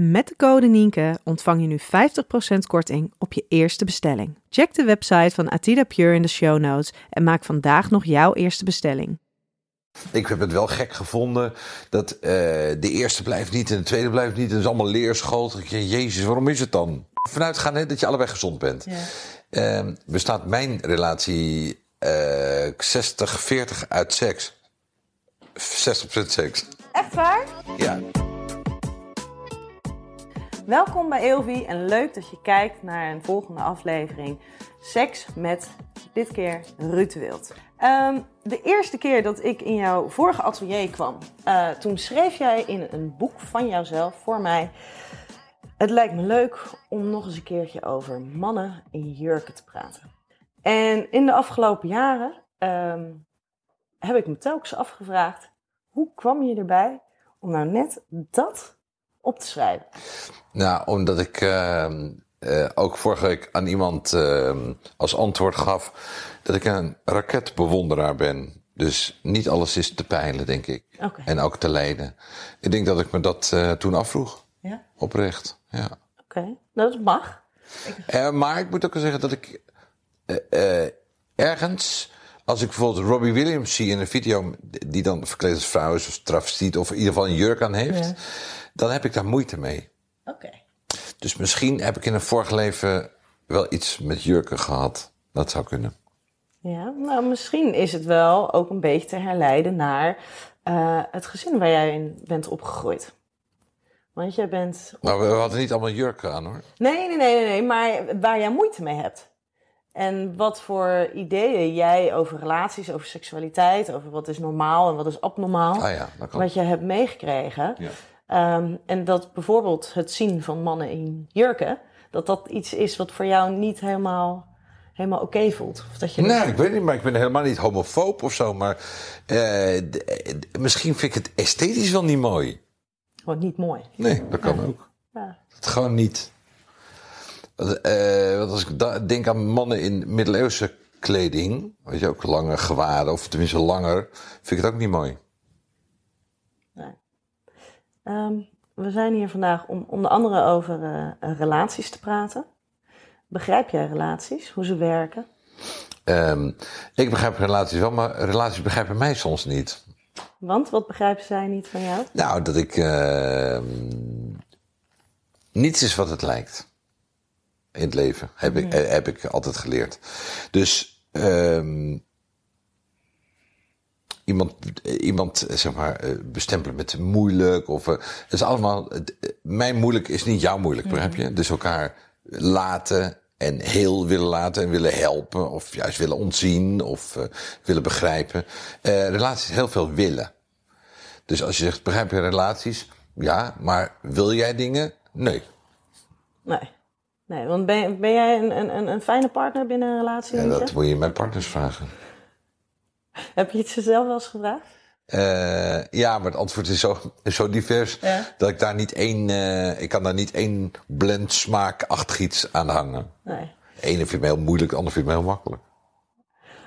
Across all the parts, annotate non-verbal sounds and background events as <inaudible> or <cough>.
Met de code Nienke ontvang je nu 50% korting op je eerste bestelling. Check de website van Atida Pure in de show notes en maak vandaag nog jouw eerste bestelling. Ik heb het wel gek gevonden dat uh, de eerste blijft niet en de tweede blijft niet. Het is allemaal leerschool. Jezus, waarom is het dan? Vanuit gaan hè, dat je allebei gezond bent. Ja. Uh, bestaat mijn relatie uh, 60-40 uit seks. 60% seks. Echt waar? Ja. Welkom bij Eelvie en leuk dat je kijkt naar een volgende aflevering. Seks met dit keer Ruud Wild. Um, de eerste keer dat ik in jouw vorige atelier kwam, uh, toen schreef jij in een boek van jouzelf voor mij. Het lijkt me leuk om nog eens een keertje over mannen in jurken te praten. En in de afgelopen jaren um, heb ik me telkens afgevraagd: hoe kwam je erbij om nou net dat op te schrijven? Nou, omdat ik uh, uh, ook vorige week aan iemand uh, als antwoord gaf dat ik een raketbewonderaar ben. Dus niet alles is te peilen, denk ik. Okay. En ook te leiden. Ik denk dat ik me dat uh, toen afvroeg. Ja? Oprecht, ja. Oké, okay. dat mag. Uh, maar ik moet ook wel zeggen dat ik ergens, als ik bijvoorbeeld Robbie Williams zie in een video, die dan verkleed als vrouw is of travestiet of in ieder geval een jurk aan heeft, ja. dan heb ik daar moeite mee. Oké. Okay. Dus misschien heb ik in een vorig leven wel iets met jurken gehad. Dat zou kunnen. Ja, nou misschien is het wel ook een beetje te herleiden naar uh, het gezin waar jij in bent opgegroeid. Want jij bent. Op... Nou, we hadden niet allemaal jurken aan hoor. Nee, nee, nee, nee, nee, maar waar jij moeite mee hebt. En wat voor ideeën jij over relaties, over seksualiteit, over wat is normaal en wat is abnormaal, ah ja, dat kan. wat je hebt meegekregen. Ja. Um, en dat bijvoorbeeld het zien van mannen in jurken, dat dat iets is wat voor jou niet helemaal, helemaal oké okay voelt. Of dat je nee, ik weet niet, maar ik ben helemaal niet homofoob of zo. Maar uh, misschien vind ik het esthetisch wel niet mooi. Gewoon niet mooi. Nee, dat kan ja. ook. Ja. Dat gewoon niet. Uh, want als ik denk aan mannen in middeleeuwse kleding, weet je ook lange gewaden, of tenminste langer, vind ik het ook niet mooi. Nee. Um, we zijn hier vandaag om onder andere over uh, relaties te praten. Begrijp jij relaties, hoe ze werken? Um, ik begrijp relaties wel, maar relaties begrijpen mij soms niet. Want wat begrijpen zij niet van jou? Nou, dat ik. Uh, niets is wat het lijkt. In het leven. Heb, ik, Ja. heb ik altijd geleerd. Dus. Um, iemand, iemand zeg maar, eh, bestempelen met moeilijk. Of, het is allemaal. Mijn moeilijk is niet jouw moeilijk, begrijp je? Dus elkaar laten en heel willen laten en willen helpen. Of juist willen ontzien of uh, willen begrijpen. Uh, relaties heel veel willen. Dus als je zegt, begrijp je relaties? Ja, maar wil jij dingen? Nee. Nee. Nee, want ben, ben jij een, een, een fijne partner binnen een relatie? Ja, dat moet je mijn partners vragen. Heb je het jezelf wel eens gevraagd? Uh, ja, maar het antwoord is zo, zo divers ja. dat ik daar niet één, uh, ik kan daar niet één blend smaakachtig iets aan hangen. Nee. Ene vind ik heel moeilijk, de andere vind ik heel makkelijk.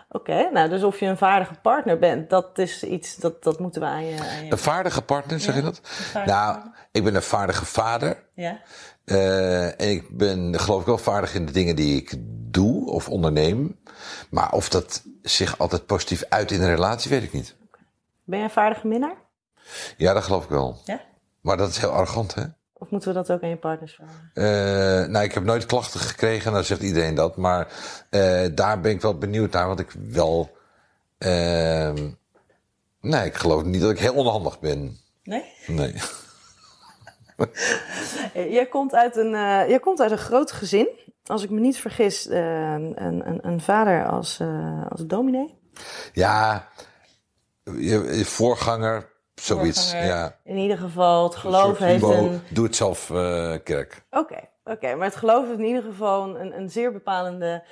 Oké, okay, nou dus of je een vaardige partner bent, dat is iets, dat, dat moeten we aan je... Aan je... Een vaardige partner, zeg ja, je dat? Nou, partner. ik ben een vaardige vader. Ja. Uh, en ik ben geloof ik wel vaardig in de dingen die ik doe of onderneem. Maar of dat zich altijd positief uit in een relatie, weet ik niet. Ben je een vaardige minnaar? Ja, dat geloof ik wel. Ja? Maar dat is heel arrogant, hè? Of moeten we dat ook aan je partners vragen? Eh, nou, ik heb nooit klachten gekregen, dan zegt iedereen dat. Maar eh, daar ben ik wel benieuwd naar, want ik wel. ehm, nee, ik geloof niet dat ik heel onhandig ben. Nee? Nee. <laughs> Jij komt uit een, eh, jij komt uit een groot gezin. Als ik me niet vergis, eh, een, een, een vader als, eh, als dominee. Ja, je, je voorganger, zoiets. Voorganger. Ja. In ieder geval, het geloof heeft een... Doe het zelf kerk. Oké, oké, maar het geloof heeft in ieder geval een, een zeer bepalende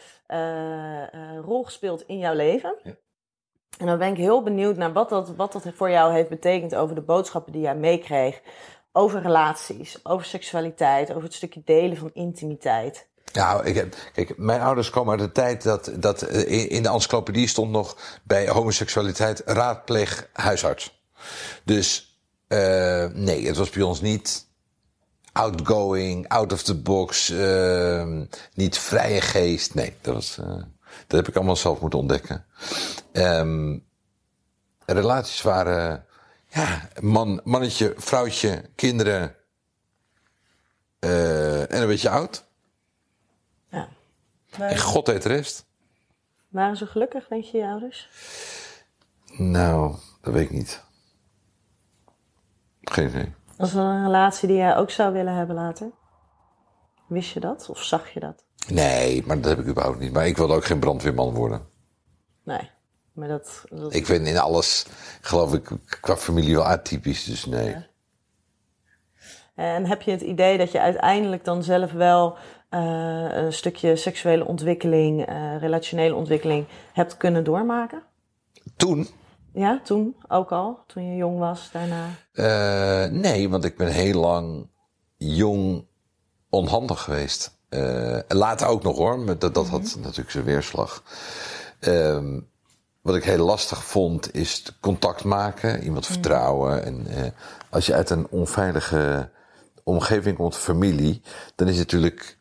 rol gespeeld in jouw leven. Ja. En dan ben ik heel benieuwd naar wat dat, wat dat voor jou heeft betekend over de boodschappen die jij meekreeg. Over relaties, over seksualiteit, over het stukje delen van intimiteit. Ja, ik heb, kijk, mijn ouders komen uit de tijd dat, dat eh, in de encyclopedie stond nog bij homoseksualiteit raadpleeg huisarts. Dus eh, nee, het was bij ons niet outgoing, out of the box, eh, niet vrije geest. Nee, dat, was, eh, dat heb ik allemaal zelf moeten ontdekken. Ehm, relaties waren ja, man, mannetje, vrouwtje, kinderen eh, en een beetje oud. Ja. En Waren, God deed de rest. waren ze gelukkig, denk je, je ouders? Nou, dat weet ik niet. Geen idee. Was dat een relatie die jij ook zou willen hebben later? Wist je dat of zag je dat? Nee, maar dat heb ik überhaupt niet. Maar ik wilde ook geen brandweerman worden. Nee, maar dat... dat Ik ben in alles, geloof ik, qua familie wel atypisch. Dus nee. En heb je het idee dat je uiteindelijk dan zelf wel eh, een stukje seksuele ontwikkeling, eh, relationele ontwikkeling hebt kunnen doormaken? Toen? Ja, toen ook al, toen je jong was, daarna. eh, nee, want ik ben heel lang jong onhandig geweest. Later ook nog hoor. maar Dat, dat had natuurlijk zijn weerslag. Ehm, wat ik heel lastig vond, is contact maken, iemand vertrouwen. En eh, als je uit een onveilige omgeving komt, familie, dan is het natuurlijk.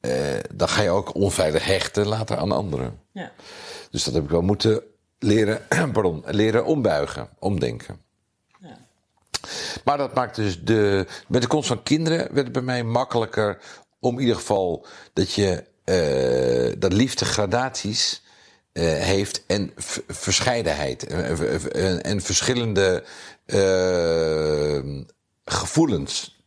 eh, dan ga je ook onveilig hechten later aan anderen. Ja. Dus dat heb ik wel moeten leren, <clears throat> pardon, leren ombuigen, omdenken. Maar dat maakt dus de. Met de komst van kinderen werd het bij mij makkelijker om in ieder geval dat je. eh, dat liefde gradaties eh, heeft en verscheidenheid. En, en, en verschillende eh, gevoelens.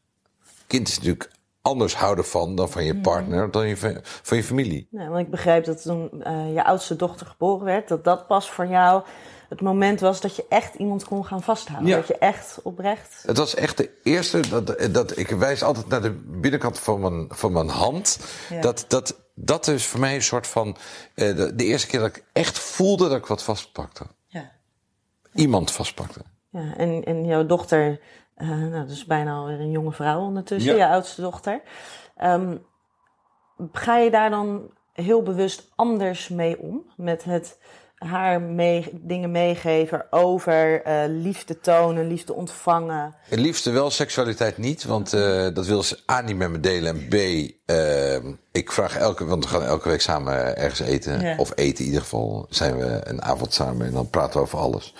Kind is natuurlijk anders houden van dan van je partner, dan je, van- je familie. Ja, want ik begrijp dat toen eh, je oudste dochter geboren werd, dat dat pas voor jou het moment was dat je echt iemand kon gaan vasthouden. Ja. Dat je echt oprecht. Het was echt de eerste, dat, dat, ik wijs altijd naar de binnenkant van mijn, van mijn hand. Ja. Dat, dat, dat is voor mij een soort van, eh, de, de eerste keer dat ik echt voelde dat ik wat vastpakte. Ja. Iemand vastpakte. Ja, en, en jouw dochter, eh nou, dat is bijna alweer een jonge vrouw ondertussen, Ja. je oudste dochter. Ehm, ga je daar dan heel bewust anders mee om? Met het haar mee, dingen meegeven over eh, liefde tonen, liefde ontvangen. Het liefste wel, seksualiteit niet, want eh, dat wil ze A niet met me delen. En B, eh, ik vraag elke, want we gaan elke week samen ergens eten. Ja. Of eten in ieder geval, zijn we een avond samen en dan praten we over alles.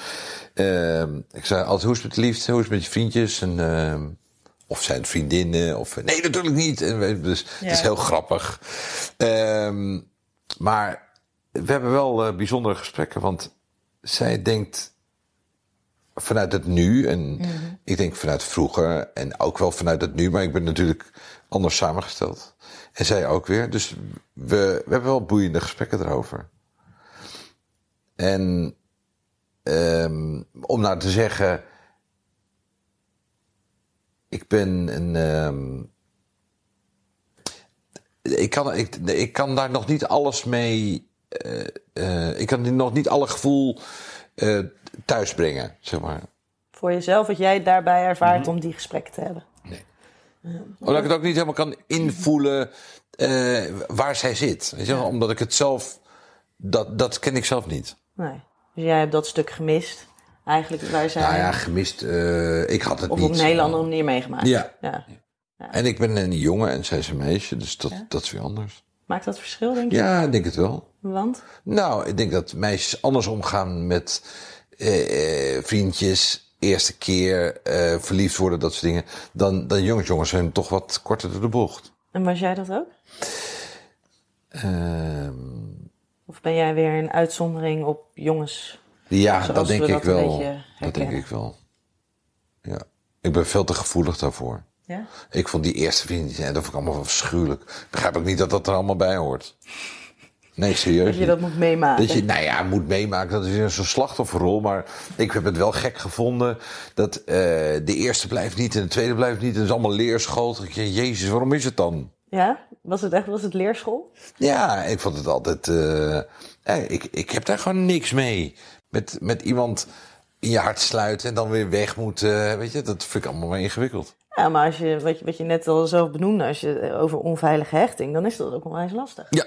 Ik zei altijd, hoe is het met de liefde, hoe is het met je vriendjes? En, of zijn vriendinnen? Of, nee, natuurlijk niet. En dus het is heel grappig. Ehm, maar we hebben wel eh, bijzondere gesprekken, want zij denkt vanuit het nu en ik denk vanuit vroeger en ook wel vanuit het nu, maar ik ben natuurlijk anders samengesteld. En zij ook weer. Dus we, we hebben wel boeiende gesprekken erover. En ehm, om nou te zeggen, ik ben een. ehm, ik, kan, ik, ik kan daar nog niet alles mee. Eh, eh, ik kan nog niet alle gevoel eh thuisbrengen, zeg maar. Voor jezelf, wat jij daarbij ervaart om die gesprekken te hebben. Omdat ik het ook niet helemaal kan invoelen waar zij zit. Weet je wel? Omdat ik het zelf. Dat, dat ken ik zelf niet. Nee. Dus jij hebt dat stuk gemist. Eigenlijk waar zij... Nou ja, gemist. ik had het of niet. op een hele andere manier meegemaakt. Ja. ja. En ik ben een jongen en zij is een meisje, dus dat, dat is weer anders. Maakt dat verschil, denk je? Ja, ik denk het wel. Want? Nou, ik denk dat meisjes anders omgaan met eh, eh, vriendjes eerste keer eh, verliefd worden, dat soort dingen. Dan, dan jongens, jongens zijn toch wat korter door de bocht. En was jij dat ook? Ehm, Of ben jij weer een uitzondering op jongens? ja, dat denk ik dat wel. Dat denk ik wel. Ja. Ik ben veel te gevoelig daarvoor. Ja? Ik vond die eerste vrienden, dat vond ik allemaal wel afschuwelijk. Ik begrijp ook niet dat dat er allemaal bij hoort. Nee, serieus. Dat je dat moet meemaken. Dat je, nou ja, moet meemaken, dat is weer zo'n slachtofferrol. Maar ik heb het wel gek gevonden dat eh, de eerste blijft niet en de tweede blijft niet. En het is allemaal leerschool. Jezus, waarom is het dan? Ja? Was het echt was het leerschool? Ja, ik vond het altijd. eh, eh, ik, ik heb daar gewoon niks mee. Met, met iemand in je hart sluiten en dan weer weg moeten. weet je, dat vind ik allemaal maar ingewikkeld. Ja, maar als je, wat, je, wat je net al zelf benoemde, als je over onveilige hechting, dan is dat ook onwijs lastig. Ja.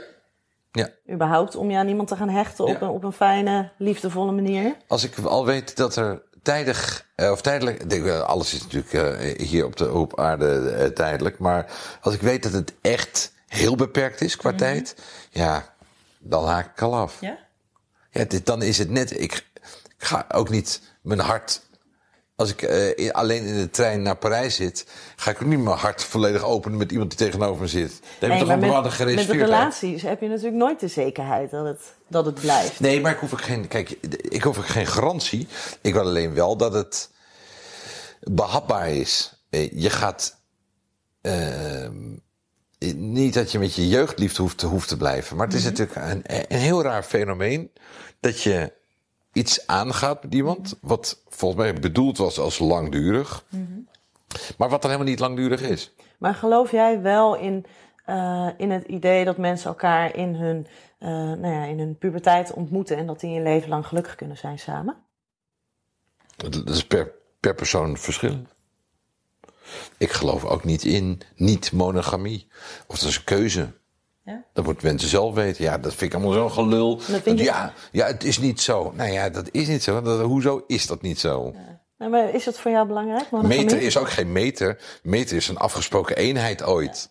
Ja. Überhaupt om je aan iemand te gaan hechten op, Ja. een, op een fijne, liefdevolle manier. Als ik al weet dat er tijdig, eh, of tijdelijk, eh, alles is natuurlijk eh, hier op, de, op aarde tijdelijk, maar als ik weet dat het echt heel beperkt is qua tijd, ja, dan haak ik al af. Ja? Ja, dit, dan is het net, ik, ik ga ook niet mijn hart, als ik eh, alleen in de trein naar Parijs zit, ga ik ook niet mijn hart volledig openen met iemand die tegenover me zit. Dan heb je toch een met, bepaalde met gereserveerdheid. relaties heb je natuurlijk nooit de zekerheid dat het, dat het blijft. Nee, maar ik hoef ook geen. Kijk, ik hoef ook geen garantie. Ik wil alleen wel dat het behapbaar is. Eh, Je gaat. ehm, niet dat je met je jeugdliefde hoeft, hoeft te blijven. Maar het is natuurlijk een, een heel raar fenomeen. Dat je iets aangaat met iemand. Wat volgens mij bedoeld was als langdurig. Maar wat dan helemaal niet langdurig is. Maar geloof jij wel in, eh, in het idee dat mensen elkaar in hun, eh, nou ja, in hun puberteit ontmoeten en dat die een leven lang gelukkig kunnen zijn samen? Dat dat is per, per persoon verschillend. Ik geloof ook niet in niet-monogamie. Of dat is een keuze. Ja? Dat moeten mensen zelf weten. Ja, dat vind ik allemaal zo'n gelul. Dat, ja, ja, het is niet zo. Nou ja, dat is niet zo. Dat, hoezo is dat niet zo? Nou, maar is dat voor jou belangrijk? monogamie? Meter is ook geen meter. Meter is een afgesproken eenheid ooit.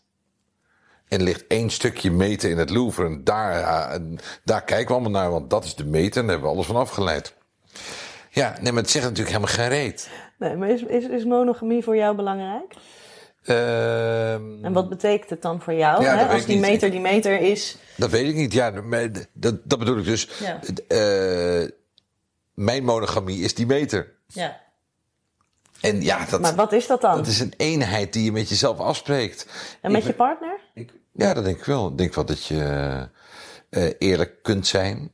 En er ligt één stukje meter in het Louvre. En daar, daar kijken we allemaal naar, want dat is de meter. En daar hebben we alles van afgeleid. Ja, nee, maar het zegt natuurlijk helemaal geen reet. Nee, maar is, is, is monogamie voor jou belangrijk? Ehm, En wat betekent het dan voor jou? Ja, hè? Als die niet. meter die meter is. Dat weet ik niet. Ja, dat, dat bedoel ik dus. Ja. Eh, mijn monogamie is die meter. Ja. En ja, dat, Maar wat is dat dan? dat is een eenheid die je met jezelf afspreekt. en met Ik je partner? Ik, ja, dat denk ik wel. Ik denk wel dat je eh, eerlijk kunt zijn.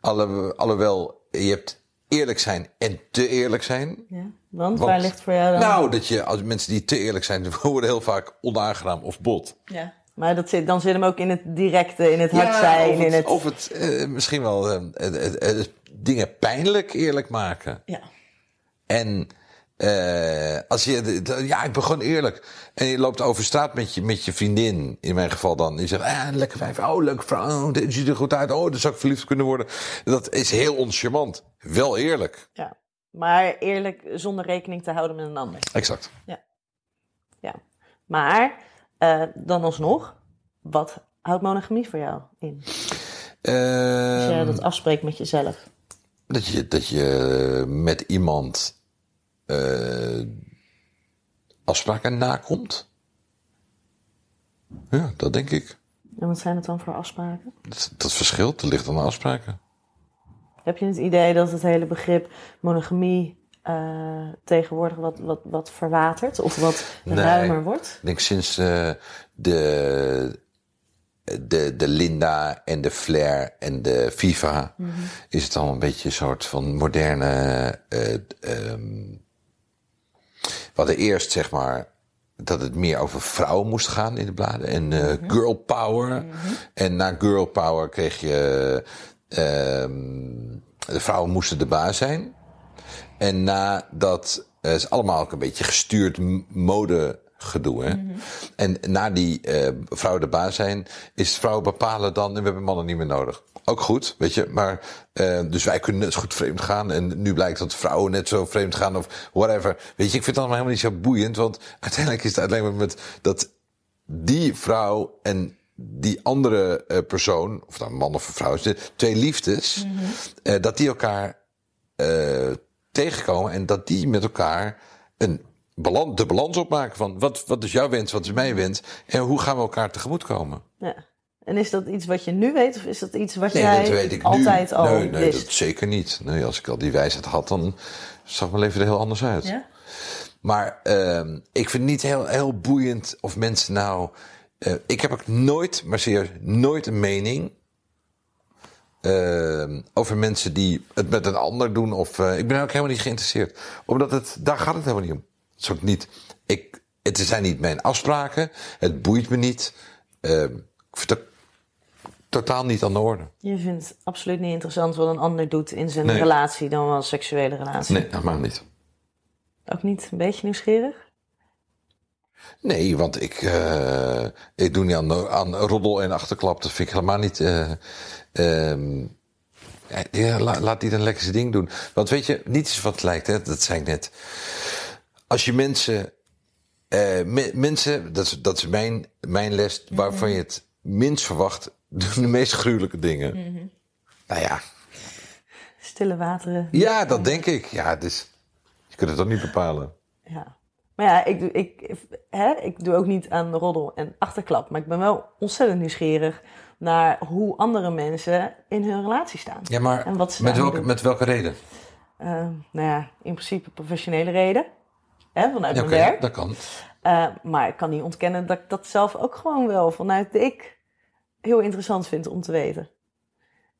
Alle, alhoewel, je hebt eerlijk zijn en te eerlijk zijn. Ja. Want, Want- waar ligt voor jou dan? Nou, dat je, als mensen die te eerlijk zijn, <laughs> worden heel vaak onaangenaam of bot. Ja. Maar dat zit, dan zit hem ook in het directe, in het hard Ja, zijn. of het, in het... of het eh, misschien wel eh, eh, dingen pijnlijk eerlijk maken. Ja. En als je, ja, ik ben gewoon eerlijk. En je loopt over straat met je, met je vriendin, in mijn geval dan. En je zegt, ah, lekker vijf, oh, leuke vrouw, oh, dit ziet er goed uit. Oh, daar zou ik verliefd kunnen worden. Dat is heel oncharmant. Wel eerlijk. ja. Maar eerlijk, zonder rekening te houden met een ander. Exact. Ja. Maar, eh, dan alsnog, wat houdt monogamie voor jou in? Als jij Ehm, dat afspreekt met jezelf. dat, je, dat je met iemand eh, afspraken nakomt. Ja, dat denk ik. En wat zijn het dan voor afspraken? Dat, dat verschilt. Er ligt aan de afspraken. Heb je het idee dat het hele begrip monogamie eh, tegenwoordig wat, wat, wat verwatert? Of wat Nee. ruimer wordt? Ik denk sinds eh, de, de, de Linda en de Flair en de FIFA is het al een beetje een soort van moderne. eh ehm, we hadden eerst zeg maar dat het meer over vrouwen moest gaan in de bladen en eh, girl power. En na girl power kreeg je ehm, de vrouwen moesten de baas zijn. En nadat uh, is allemaal ook een beetje gestuurd m- modegedoe. Hè? En na die eh vrouwen de baas zijn, is het vrouwen bepalen dan en we hebben mannen niet meer nodig. Ook goed, weet je. Maar eh dus wij kunnen net zo goed vreemd gaan. En nu blijkt dat vrouwen net zo vreemd gaan of whatever. Weet je, ik vind het allemaal helemaal niet zo boeiend. Want uiteindelijk is het alleen maar met dat die vrouw en die andere eh, persoon, of nou een man of een vrouw de twee liefdes, eh, dat die elkaar eh, tegenkomen en dat die met elkaar een balans, de balans opmaken van wat, wat is jouw wens, wat is mijn wens en hoe gaan we elkaar tegemoetkomen. Ja. En is dat iets wat je nu weet of is dat iets wat Nee, jij dat weet ik altijd nu. al nee, nee, wist? dat zeker niet. Nee, als ik al die wijsheid had, dan zag mijn leven er heel anders uit. Ja? Maar ehm, ik vind het niet heel, heel boeiend of mensen nou. Eh, ik heb ook nooit, maar serieus, nooit een mening. ehm, over mensen die het met een ander doen. Of, eh, ik ben ook helemaal niet geïnteresseerd. Omdat het, daar gaat het helemaal niet om. Het is ook niet. Ik, het zijn niet mijn afspraken. Het boeit me niet. Ehm, ik vind het ook totaal niet aan de orde. Je vindt absoluut niet interessant wat een ander doet in zijn Nee. relatie dan wel een seksuele relatie. Nee, helemaal niet. Ook niet een beetje nieuwsgierig? Nee, want ik, eh, ik doe niet aan, aan roddel en achterklap. Dat vind ik helemaal niet. eh, ehm, ja, ja, la- laat die dan lekker zijn ding doen. Want weet je, niets is wat het lijkt, hè? dat zei ik net. Als je mensen. eh, me- mensen, dat is, dat is mijn, mijn les, waarvan je het minst verwacht, <laughs> doen de meest gruwelijke dingen. Nou ja, Stille wateren. ja, dat denk ik. Ja, dus je kunt het toch niet bepalen. Ja. Maar ja, ik doe, ik, hè, ik doe ook niet aan roddel en achterklap. Maar ik ben wel ontzettend nieuwsgierig naar hoe andere mensen in hun relatie staan. Ja, maar En wat ze met, welke, doen. met welke reden? Eh, nou ja, in principe professionele reden. Hè, vanuit Ja, mijn oké, werk. dat kan. Eh, maar ik kan niet ontkennen dat ik dat zelf ook gewoon wel vanuit de ik heel interessant vind om te weten.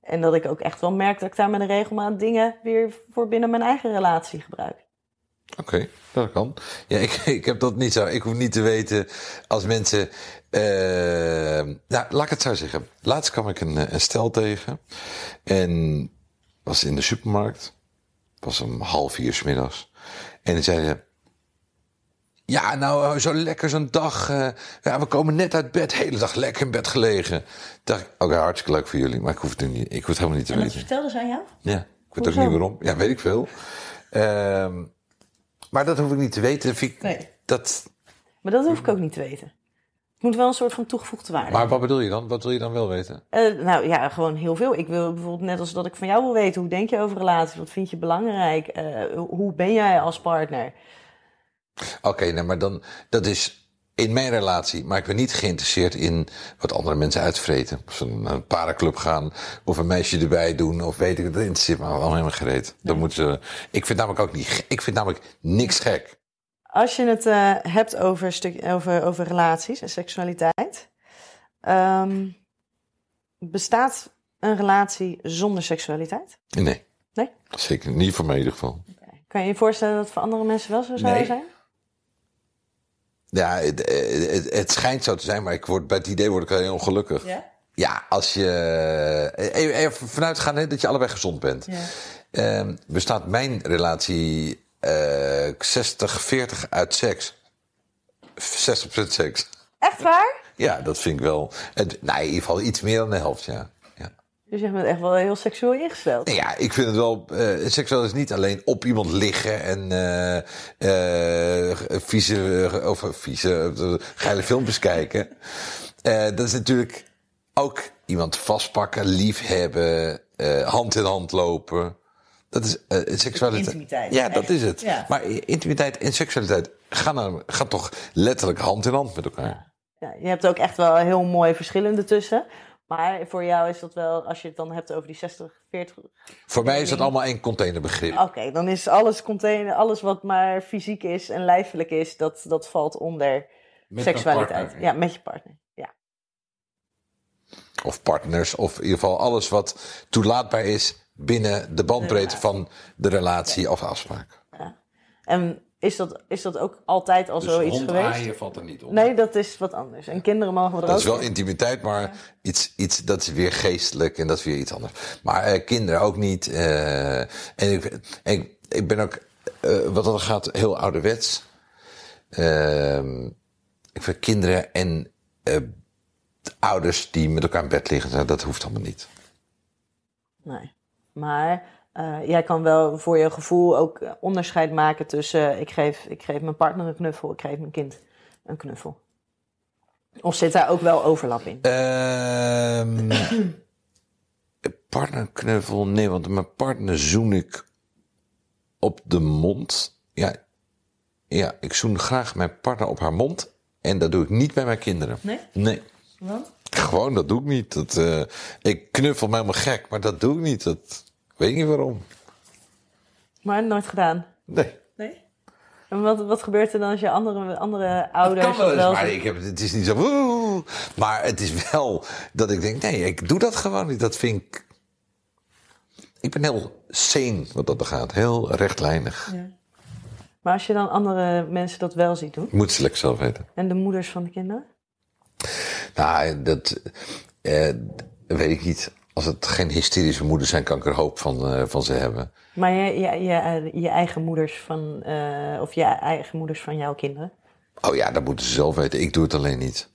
En dat ik ook echt wel merk dat ik daar met een regelmaat dingen weer voor binnen mijn eigen relatie gebruik. Oké, dat kan. Ja, ik, <laughs> ik heb dat niet zo. Ik hoef niet te weten als mensen. eh nou, laat ik het zo zeggen. Laatst kwam ik een, eh, een stel tegen. En was in de supermarkt. Het was om half vier 's middags. En die zeiden. Ja, nou, eh, zo lekker zo'n dag. ja, we komen net uit bed, hele dag lekker in bed gelegen. Dacht ik, oké, hartstikke leuk voor jullie, maar ik hoef het, niet, ik hoef het helemaal niet te En dat weten. vertelde ze aan jou? Ja, ik weet Hoezo? ook niet waarom. Ja, weet ik veel. Ehm, maar dat hoef ik niet te weten. Ik, Nee. dat, Maar dat hoef ik ook niet te weten. Het moet wel een soort van toegevoegde waarde. maar wat bedoel je dan? Wat wil je dan wel weten? Eh, nou ja, gewoon heel veel. Ik wil bijvoorbeeld net als dat ik van jou wil weten. Hoe denk je over relaties? Wat vind je belangrijk? Eh, hoe ben jij als partner? Oké, nee, maar dan, dat is in mijn relatie. Maar ik ben niet geïnteresseerd in wat andere mensen uitvreten. Of ze naar een parenclub gaan, of een meisje erbij doen, of weet ik het. Dat interesseert me allemaal helemaal gereed. Dan moeten ze, ik vind namelijk ook niet, ik vind namelijk niks gek. Als je het eh, hebt over, stuk, over, over relaties en seksualiteit. ehm, bestaat een relatie zonder seksualiteit? Nee, Nee? zeker niet voor mij in ieder geval. Kan je je voorstellen dat het voor andere mensen wel zo zou Nee. zijn? Ja, het, het, het schijnt zo te zijn, maar ik word, bij het idee word ik heel ongelukkig. Ja. Ja, als je. Even, vanuit gaan hè, dat je allebei gezond bent. Ja. Ehm, bestaat mijn relatie eh 60-40 uit seks? 60% seks. Echt waar? Ja, dat vind ik wel. Het, nou, in ieder geval iets meer dan de helft, ja. Ja. Dus je bent echt wel heel seksueel ingesteld. Nee, ja, ik vind het wel. eh seksueel is niet alleen op iemand liggen en eh vieze, of vieze, geile filmpjes kijken. Dat is natuurlijk ook iemand vastpakken, liefhebben, hand in hand lopen. Dat is seksualiteit. Intimiteit, Ja, echt. dat is het. Ja. Maar intimiteit en seksualiteit gaan, gaan toch letterlijk hand in hand met elkaar. Ja, je hebt ook echt wel heel mooie verschillen ertussen. Maar voor jou is dat wel, als je het dan hebt over die 60, 40. Voor mij is dat allemaal één containerbegrip. Oké, dan is alles container, alles wat maar fysiek is en lijfelijk is, dat, dat valt onder Met seksualiteit. partner. Ja, met je partner. Ja. of partners, of in ieder geval alles wat toelaatbaar is binnen de bandbreedte van de relatie of afspraak. En is dat, is dat ook altijd al zoiets geweest? valt er niet op. Nee, dat is wat anders. En kinderen mogen er Dat ook is wel in. intimiteit, maar iets, iets, dat is weer geestelijk en dat is weer iets anders. Maar eh, kinderen ook niet. eh, en ik, en ik, ik ben ook, eh, wat dat gaat, heel ouderwets. Ehm, ik vind kinderen en eh, ouders die met elkaar in bed liggen, dat hoeft allemaal niet. Nee. Maar eh, jij kan wel voor je gevoel ook eh, onderscheid maken tussen eh, ik geef, ik geef mijn partner een knuffel, ik geef mijn kind een knuffel. Of zit daar ook wel overlap in? Ehm partnerknuffel, nee, want mijn partner zoen ik op de mond. Ja, ja, ik zoen graag mijn partner op haar mond. En dat doe ik niet bij mijn kinderen. Nee? Nee. Want? Gewoon, dat doe ik niet. Dat, ik knuffel me helemaal gek, maar dat doe ik niet. Dat, weet niet waarom. Maar nooit gedaan. Nee. Nee? En wat, wat gebeurt er dan als je andere, andere ouders... kan wel of eens, wel maar ik heb, het is niet zo... woe. Maar het is wel dat ik denk, nee, ik doe dat gewoon niet. Dat vind ik... Ik ben heel sane wat dat begaat. Heel rechtlijnig. Ja. Maar als je dan andere mensen dat wel ziet doen... Ik moet het lekker zelf weten. En de moeders van de kinderen? Nou, dat eh, weet ik niet. Als het geen hysterische moeders zijn, kan ik er hoop van, eh, van ze hebben. Maar je, je, je, je eigen moeders van... eh, of je eigen moeders van jouw kinderen? Oh ja, dat moeten ze zelf weten. Ik doe het alleen niet.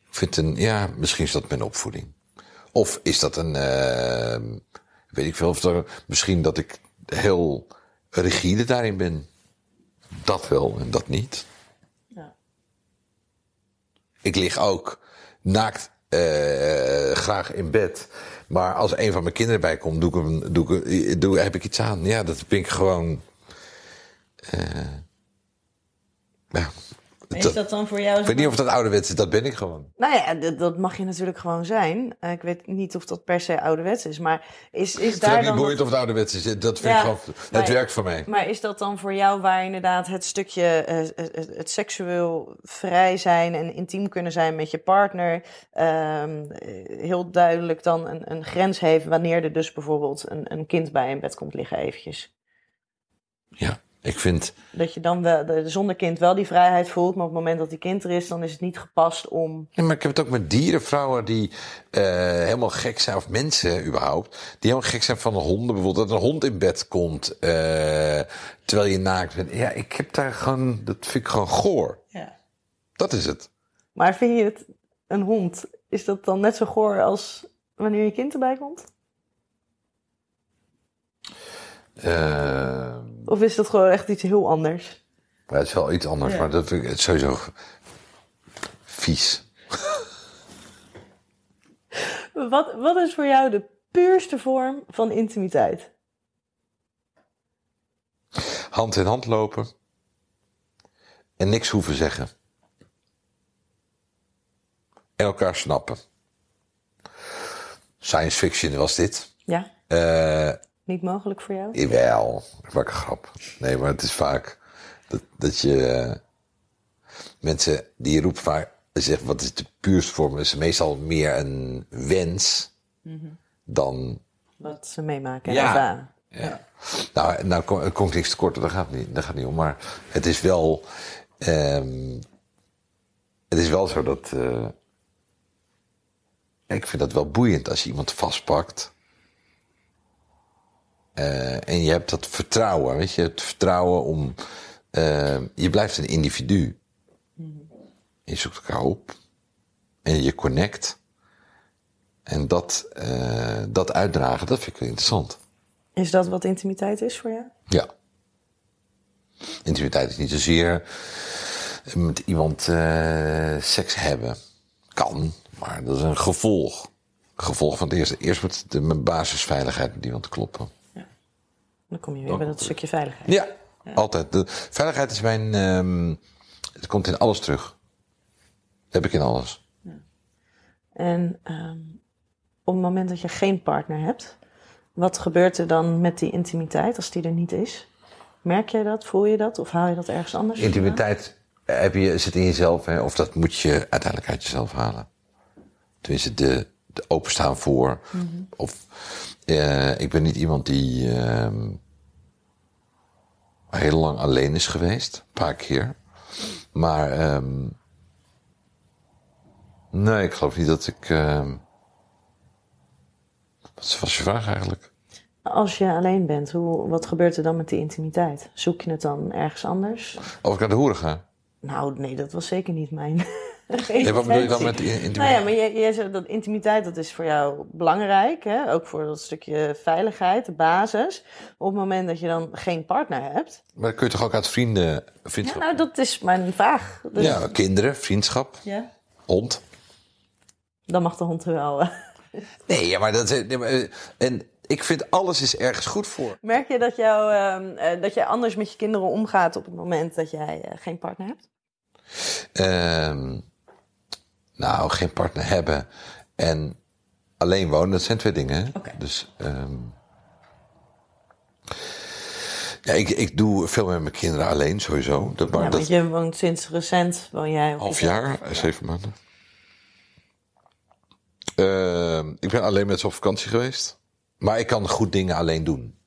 Ik vind een, ja, misschien is dat mijn opvoeding. Of is dat een, eh, weet ik veel, of dat, misschien dat ik heel rigide daarin ben. Dat wel en dat niet. Ja. Ik lig ook naakt eh, graag in bed. Maar als een van mijn kinderen bij komt, doe ik hem, doe ik, doe, heb ik iets aan. Ja, dat vind ik gewoon. eh, ja, Is dat- dan voor jou... ik weet niet of dat ouderwets is, dat ben ik gewoon. Nou ja, dat, dat mag je natuurlijk gewoon zijn. Eh, ik weet niet of dat per se ouderwets is, maar is, is Ik vind daar het niet boeiend of het ouderwets is. Dat vind Ja, ik gewoon, het maar- werkt voor mij. Maar is dat dan voor jou waar inderdaad het stukje eh, het, het seksueel vrij zijn en intiem kunnen zijn met je partner ehm, eh, heel duidelijk dan een, een grens heeft wanneer er dus bijvoorbeeld een, een kind bij in bed komt liggen eventjes? Ja, ik vind, Dat je dan wel, de, zonder kind wel die vrijheid voelt, maar op het moment dat die kind er is, dan is het niet gepast om... ja, maar ik heb het ook met dierenvrouwen die eh, helemaal gek zijn, of mensen überhaupt, die helemaal gek zijn van honden. Bijvoorbeeld dat een hond in bed komt eh, terwijl je naakt bent. Ja, ik heb daar gewoon, dat vind ik gewoon goor. Ja. Dat is het. Maar vind je het een hond, is dat dan net zo goor als wanneer je kind erbij komt? Eh, Of is dat gewoon echt iets heel anders? maar het is wel iets anders, Ja. maar dat vind ik sowieso vies. Wat, wat is voor jou de puurste vorm van intimiteit? Hand in hand lopen en niks hoeven zeggen. En elkaar snappen. Science fiction was dit. Ja, Eh niet mogelijk voor jou? Jawel, wat een grap. Nee, maar het is vaak dat, dat je... eh, mensen die roepen vaak... Zeggen, wat is de puurste vorm? is meestal meer een wens dan... Wat ze meemaken en Ja. ervaren. Ja. Nou, nou kom, kom ik niks tekort, daar gaat niet, daar gaat niet om. Maar het is wel... ehm, het is wel zo dat... eh, ik vind dat wel boeiend als je iemand vastpakt... Eh, en je hebt dat vertrouwen, weet je, het vertrouwen om. eh, je blijft een individu. Je zoekt elkaar op. En je connect. En dat, eh, dat uitdragen, dat vind ik wel interessant. Is dat wat intimiteit is voor jou? Ja. Intimiteit is niet zozeer met iemand seks hebben. Kan, maar dat is een gevolg. Gevolg van het eerste. Eerst moet de, mijn basisveiligheid met iemand kloppen. Dan kom je weer bij dat stukje veiligheid. Ja, altijd. De veiligheid is mijn. ehm, het komt in alles terug. Dat heb ik in alles. En ehm, op het moment dat je geen partner hebt, wat gebeurt er dan met die intimiteit als die er niet is? Merk jij dat? Voel je dat? Of haal je dat ergens anders? vandaan? Intimiteit heb je, zit in jezelf, hè, of dat moet je uiteindelijk uit jezelf halen. Tenminste, de, de openstaan voor. Of eh, ik ben niet iemand die ehm, heel lang alleen is geweest, een paar keer. Maar ehm, nee, ik geloof niet dat ik. ehm, wat was je vraag eigenlijk? Als je alleen bent, hoe, wat gebeurt er dan met die intimiteit? Zoek je het dan ergens anders? Of ik naar de hoeren ga? Nou, nee, dat was zeker niet mijn. <laughs> Nee, wat bedoel je dan met in- intimiteit? Nou ja, maar jij, jij zegt dat intimiteit, dat is voor jou belangrijk. Hè? Ook voor dat stukje veiligheid, de basis. Op het moment dat je dan geen partner hebt. Maar dat kun je toch ook uit vrienden, Ja, vriendschap? nou, dat is mijn vraag. Dus, Ja, kinderen, vriendschap, ja. hond. Dan mag de hond er wel. <laughs> Nee, ja, maar dat is. nee, maar, eh, en Ik vind alles is ergens goed voor. Merk je dat, jou, ehm, eh, dat jij anders met je kinderen omgaat op het moment dat jij eh, geen partner hebt? Ehm, nou, geen partner hebben en alleen wonen, dat zijn twee dingen. Dus ehm, ja, ik, ik doe veel met mijn kinderen alleen, sowieso. Dat, maar ja, dat je woont sinds recent, woon jij half jaar, eh, zeven maanden. Ehm, ik ben alleen met ze op vakantie geweest. Maar ik kan goed dingen alleen doen.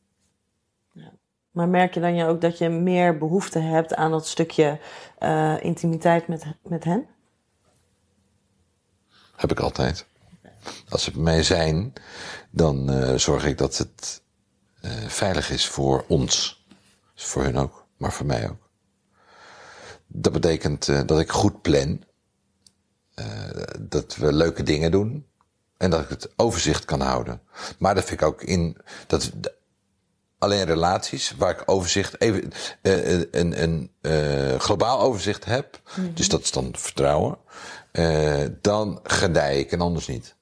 Maar merk je dan je ook dat je meer behoefte hebt aan dat stukje eh, intimiteit met, met hen? Heb ik altijd. Als ze bij mij zijn, dan eh, zorg ik dat het eh, veilig is voor ons. Voor hun ook, maar voor mij ook. Dat betekent eh, dat ik goed plan. dat we leuke dingen doen. En dat ik het overzicht kan houden. Maar dat vind ik ook in. Dat, alleen relaties waar ik overzicht, even eh, eh, een, een eh, globaal overzicht heb. Dus dat is dan vertrouwen. dan gedij ik en anders niet.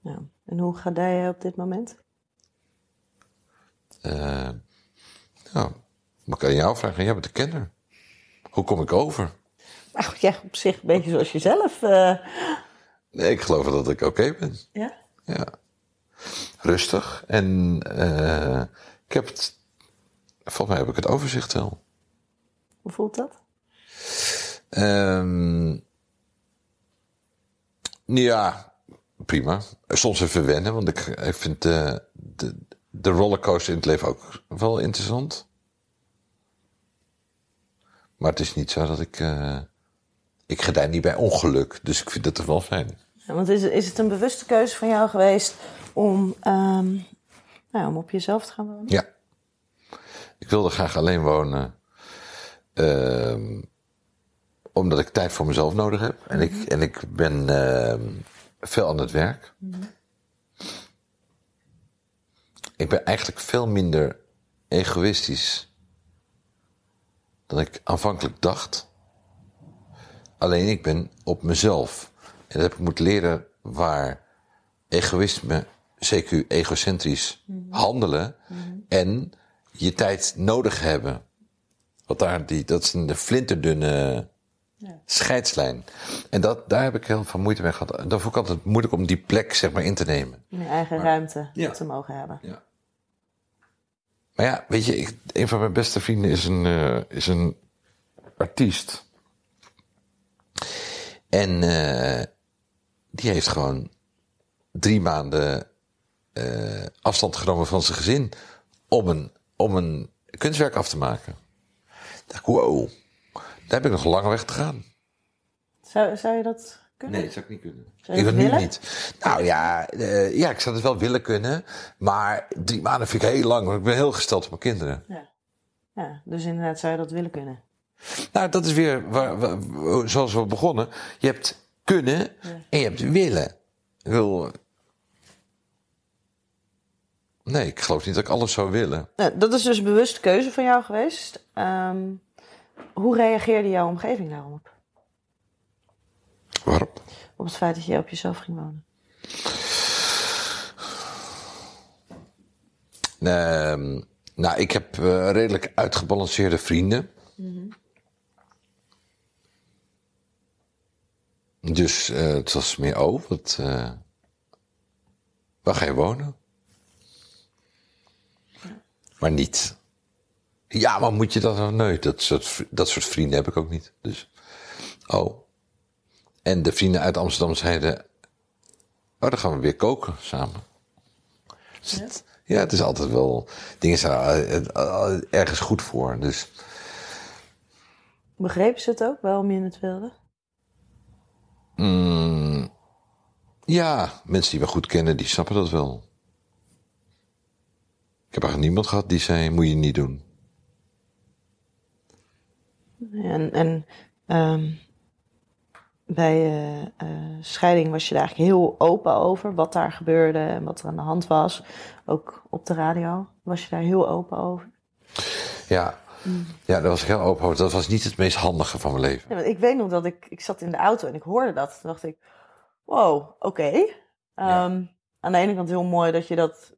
Ja. En hoe ga jij op dit moment? Nou, maar kan je jou vragen? Jij bent de kenner. Hoe kom ik over? Ach, ja, op zich een beetje zoals jezelf. Nee, ik geloof dat ik oké ben. ja? Ja. Rustig. En eh ik heb het. Volgens mij heb ik het overzicht wel. Hoe voelt dat? Ehm ja, prima. Soms even wennen, want ik, ik vind de, de, de rollercoaster in het leven ook wel interessant. Maar het is niet zo dat ik. eh ik gedij niet bij ongeluk, dus ik vind het toch wel fijn. Ja, want is, is het een bewuste keuze van jou geweest om, ehm, nou, om op jezelf te gaan wonen? Ja. Ik wilde graag alleen wonen. ehm, omdat ik tijd voor mezelf nodig heb. En, ik, en ik ben ehm, veel aan het werk. Ik ben eigenlijk veel minder egoïstisch dan ik aanvankelijk dacht. Alleen ik ben op mezelf. En dat heb ik moeten leren waar egoïsme, CQ, egocentrisch handelen en je tijd nodig hebben. Wat daar, die, dat is een flinterdunne scheidslijn. En dat, daar heb ik heel veel moeite mee gehad. En dat vond ik altijd moeilijk om die plek zeg maar in te nemen. Om je eigen ruimte Ja. te mogen hebben. Ja. Maar ja, weet je, ik, een van mijn beste vrienden is een, eh, is een artiest. En eh, die heeft gewoon drie maanden afstand genomen van zijn gezin om een, om een kunstwerk af te maken. Ik dacht, wow, daar heb ik nog een lange weg te gaan. Zou, zou je dat kunnen? Nee, dat zou ik niet kunnen. Zou je ik het dat nu niet. Nou ja, eh, ja, ik zou het wel willen kunnen. Maar drie maanden vind ik heel lang. Want ik ben heel gesteld op mijn kinderen. Ja. ja, dus inderdaad zou je dat willen kunnen. Nou, dat is weer waar, waar- zoals we begonnen. Je hebt kunnen en je hebt willen. Ik wil... Nee, ik geloof niet dat ik alles zou willen. Nou, dat is dus een bewuste keuze van jou geweest. Ehm, hoe reageerde jouw omgeving daarop? Waarom? Op het feit dat je op jezelf ging wonen? Ehm, nou, ik heb eh, redelijk uitgebalanceerde vrienden. Dus eh, het was meer, oh, wat, eh, waar ga je wonen? Maar niet. Ja, maar moet je dat nou? Nee, dat soort, dat soort vrienden heb ik ook niet. Dus, oh. En de vrienden uit Amsterdam zeiden, oh, dan gaan we weer koken samen. Dus het- ja, het is altijd wel. Dingen zijn eh, eh, eh, ergens goed voor. Dus Begrepen ze het ook waarom je het wilde? mm, ja, mensen die me goed kennen, die snappen dat wel. Ik heb eigenlijk niemand gehad die zei: moet je niet doen. En, en ehm, bij eh, eh, scheiding was je daar eigenlijk heel open over wat daar gebeurde en wat er aan de hand was. Ook op de radio was je daar heel open over. Ja, ja, daar was ik heel open over. Dat was niet het meest handige van mijn leven. Ja, ik weet nog dat ik, ik zat in de auto en ik hoorde dat. Toen dacht ik, wow, oké. Ehm, Aan de ene kant heel mooi dat je dat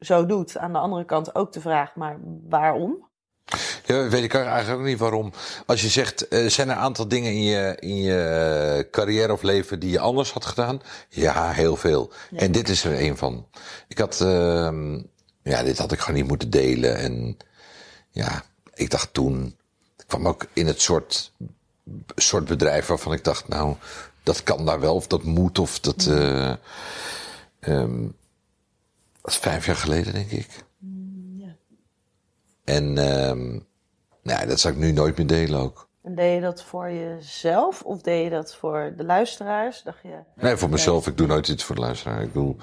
zo doet. Aan de andere kant ook de vraag, maar waarom? Ja, weet ik eigenlijk ook niet waarom. Als je zegt, uh, zijn er een aantal dingen in je, in je carrière of leven die je anders had gedaan? Ja, heel veel. Ja. En dit is er een van. Ik had, uh, ja, dit had ik gewoon niet moeten delen. En ja, ik dacht toen, ik kwam ook in het soort, soort bedrijf waarvan ik dacht, nou, dat kan daar wel, of dat moet, of dat. Uh, um, is vijf jaar geleden, denk ik. Ja. En um, nou, dat zou ik nu nooit meer delen ook. En deed je dat voor jezelf of deed je dat voor de luisteraars? Dacht je, nee, voor mezelf. Ik doe nooit iets voor de luisteraar. Ik bedoel,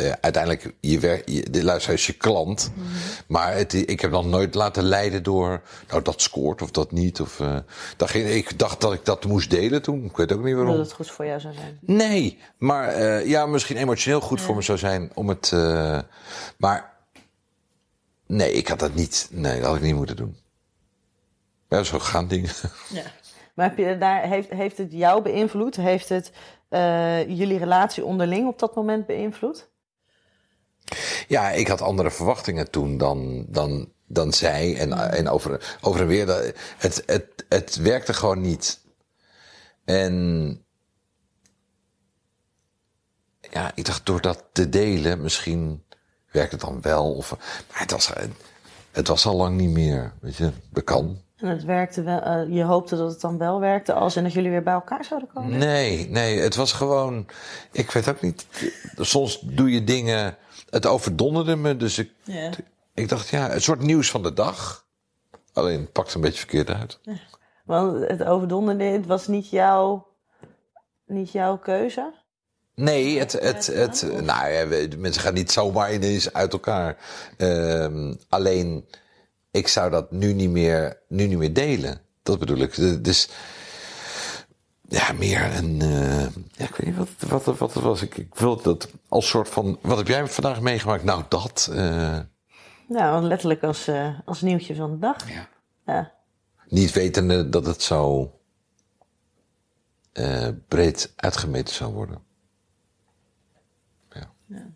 uh, uiteindelijk, je je, de luisteraar is je klant. Mm -hmm. Maar het, ik heb nog nooit laten leiden door, nou dat scoort of dat niet. Of, uh, dacht, ik dacht dat ik dat moest delen toen. Ik weet ook niet waarom. Dat het goed voor jou zou zijn. Nee, maar uh, ja, misschien emotioneel goed ja. voor me zou zijn om het. maar nee, ik had dat niet. Nee, dat had ik niet moeten doen. Ja, zo gaan dingen. <laughs> Ja. Maar heb je daar, heeft, heeft het jou beïnvloed? Heeft het uh, jullie relatie onderling op dat moment beïnvloed? Ja, ik had andere verwachtingen toen dan, dan, dan zij. En, en over, over en weer. Dat, het, het, het werkte gewoon niet. En ja, ik dacht door dat te delen, misschien werkt het dan wel. Of, maar het was, het was al lang niet meer. Weet je, dat kan. En het werkte wel, uh, je hoopte dat het dan wel werkte als en dat jullie weer bij elkaar zouden komen? Nee, nee, het was gewoon, ik weet ook niet, soms doe je dingen, het overdonderde me, dus ik, dacht ja, een soort nieuws van de dag. Alleen het pakt een beetje verkeerd uit. Ja. Want het overdonderde, het was niet jouw, niet jouw keuze? Nee, het, het, het, het nou ja, mensen gaan niet zomaar ineens uit elkaar. Uh, alleen, ik zou dat nu niet meer, nu niet meer delen. Dat bedoel ik. Dus ja, meer een. Uh, ja, ik weet niet wat, wat, wat het was. Ik, ik wil dat als soort van. Wat heb jij vandaag meegemaakt? Nou, dat. Uh... Nou, letterlijk als, uh, als nieuwtje van de dag. Ja. ja. Niet wetende dat het zo breed uitgemeten zou worden. Ja. ja.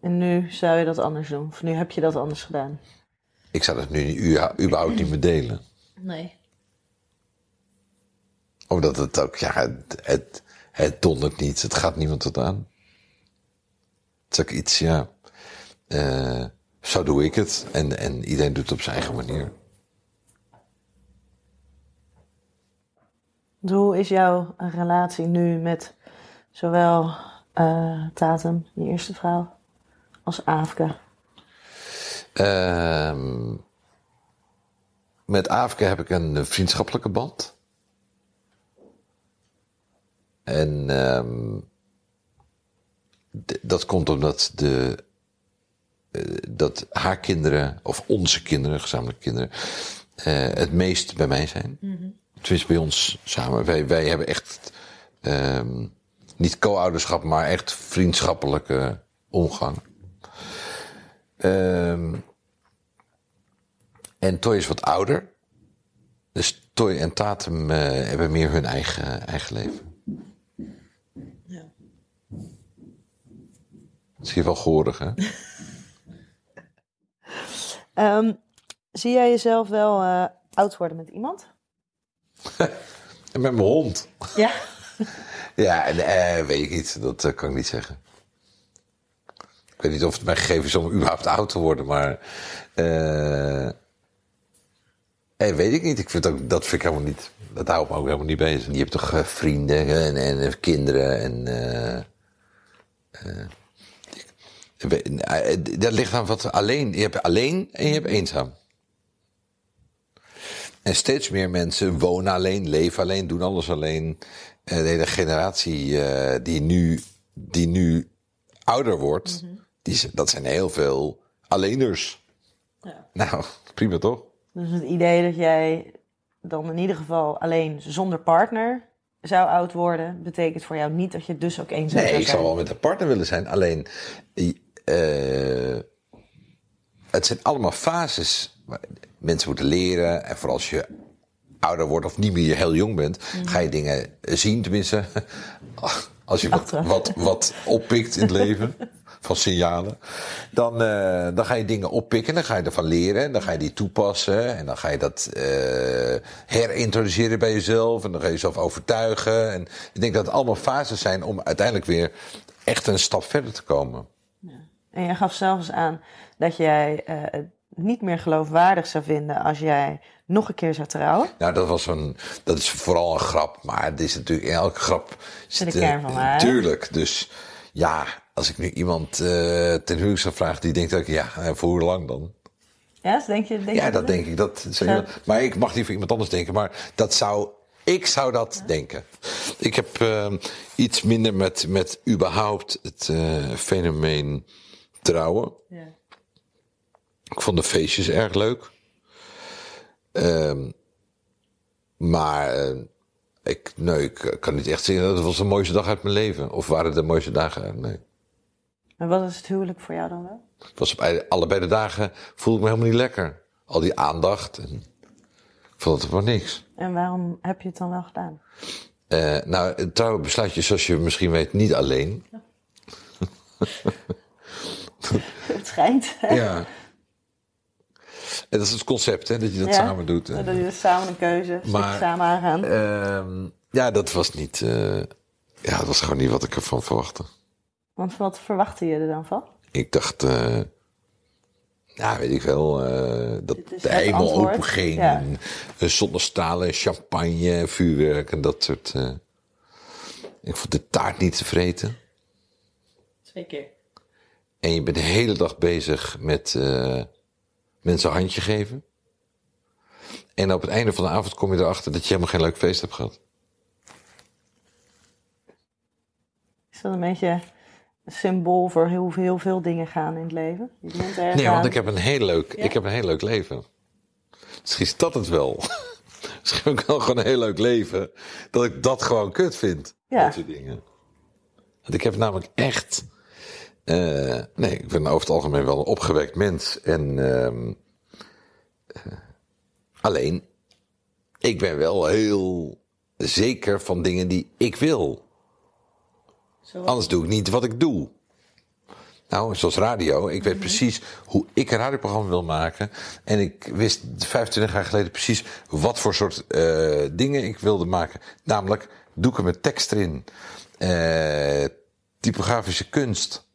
En nu zou je dat anders doen? Of nu heb je dat anders gedaan? Ik zou dat nu überhaupt niet meer delen. Nee. Omdat het ook, ja, het, het, het dondert niet. Het gaat niemand tot aan. Het is ook iets, ja. Uh, zo doe ik het. En, en iedereen doet het op zijn eigen manier. Hoe is jouw relatie nu met zowel uh, Tatum, je eerste vrouw, als Afke? Uh, met Afke heb ik een vriendschappelijke band. En uh, dat komt omdat de, uh, dat haar kinderen, of onze kinderen, gezamenlijke kinderen, uh, het meest bij mij zijn. Mm-hmm. Tenminste bij ons samen. Wij, wij hebben echt ehm, niet co-ouderschap, maar echt vriendschappelijke omgang. Um, en Toy is wat ouder. Dus Toy en Tatum uh, hebben meer hun eigen, eigen leven. Ja. Dat is hier wel gehoorig, hè? um, <laughs> zie jij jezelf wel uh, oud worden met iemand? <laughs> en met mijn hond. Ja. <laughs> ja, en, uh, weet ik niet. Dat kan ik niet zeggen. Ik weet niet of het mij gegeven is om überhaupt oud te worden, maar. Uh, weet ik niet. Ik vind ook, dat vind ik helemaal niet. Dat houdt me ook helemaal niet bezig. Je hebt toch uh, vrienden en, en, en, kinderen en. Uh, dat ligt aan wat alleen. Je hebt alleen en je hebt eenzaam. En steeds meer mensen wonen alleen, leven alleen, doen alles alleen. En de hele generatie die, nu, die nu ouder wordt. Mm -hmm die, dat zijn heel veel alleeners. Ja. Nou, <laughs> prima toch? Dus het idee dat jij dan in ieder geval alleen zonder partner zou oud worden, betekent voor jou niet dat je dus ook eenzaam nee, zou zijn? Nee, ik zou wel met een partner willen zijn. Alleen, uh, het zijn allemaal fases. Mensen moeten leren. En vooral als je ouder wordt of niet meer heel jong bent, mm. ga je dingen zien. Tenminste, <laughs> als je wat, wat, wat oppikt in het <laughs> leven. van signalen. Dan, eh, dan ga je dingen oppikken, dan ga je ervan leren. En dan ga je die toepassen. En dan ga je dat eh, herintroduceren bij jezelf. En dan ga je jezelf overtuigen. En ik denk dat het allemaal fases zijn om uiteindelijk weer echt een stap verder te komen. En jij gaf zelfs aan dat jij eh, het niet meer geloofwaardig zou vinden als jij nog een keer zou trouwen. Nou, dat was een, dat is vooral een grap. Maar het is natuurlijk in elke grap. Zit de kern van waar. Tuurlijk. Dus ja, als ik nu iemand eh ten huwelijk zou vragen, die denkt ook, ja, voor hoe lang dan? Ja, dus denk je, denk Ja, je dat denk ik. Dat, je- Ja. Maar ik mag niet voor iemand anders denken. Maar dat zou, ik zou dat denken. Ik heb eh, iets minder met, met überhaupt het eh, fenomeen trouwen. Ja. Ik vond de feestjes erg leuk. Ehm, maar eh, ik, nee, ik kan niet echt zeggen dat het was de mooiste dag uit mijn leven. Of waren het de mooiste dagen? Nee. En wat is het huwelijk voor jou dan wel? Het was op ei- allebei de dagen voelde ik me helemaal niet lekker. Al die aandacht. En ik vond het gewoon niks. En waarom heb je het dan wel gedaan? Eh, nou, trouwen besluit je, zoals je misschien weet, niet alleen. <laughs> <laughs> Het schijnt. Ja. En dat is het concept, hè, dat je dat Ja. samen doet. Dat je dus samen een keuze, Maar- maar, samen aangaan. Ehm, ja, dat was niet. eh, ja, dat was gewoon niet wat ik ervan verwachtte. Want wat verwachtte je er dan van? Ik dacht, eh, ja, weet ik wel, eh, dat de hemel antwoord. open ging. Ja. En, zonnestralen, champagne, vuurwerk en dat soort. eh. ik vond de taart niet te vreten. Twee keer. En je bent de hele dag bezig met eh, mensen een handje geven. En op het einde van de avond kom je erachter dat je helemaal geen leuk feest hebt gehad. Is dat een beetje een symbool voor heel, heel veel dingen gaan in het leven? Je Nee, want ik heb een heel leuk, ik heb een heel leuk leven. Misschien is dat het wel. <laughs> Misschien heb ik wel gewoon een heel leuk leven. Dat ik dat gewoon kut vind. Ja. Dat soort dingen. Want ik heb namelijk echt. Eh, nee, ik ben over het algemeen wel een opgewekt mens. En. ehm, eh, alleen. Ik ben wel heel zeker van dingen die ik wil. Zoals- Anders doe ik niet wat ik doe. Nou, zoals radio. Ik weet precies hoe ik een radioprogramma wil maken. En ik wist 25 jaar geleden precies wat voor soort eh, dingen ik wilde maken. Namelijk doeken met tekst erin. typografische kunst.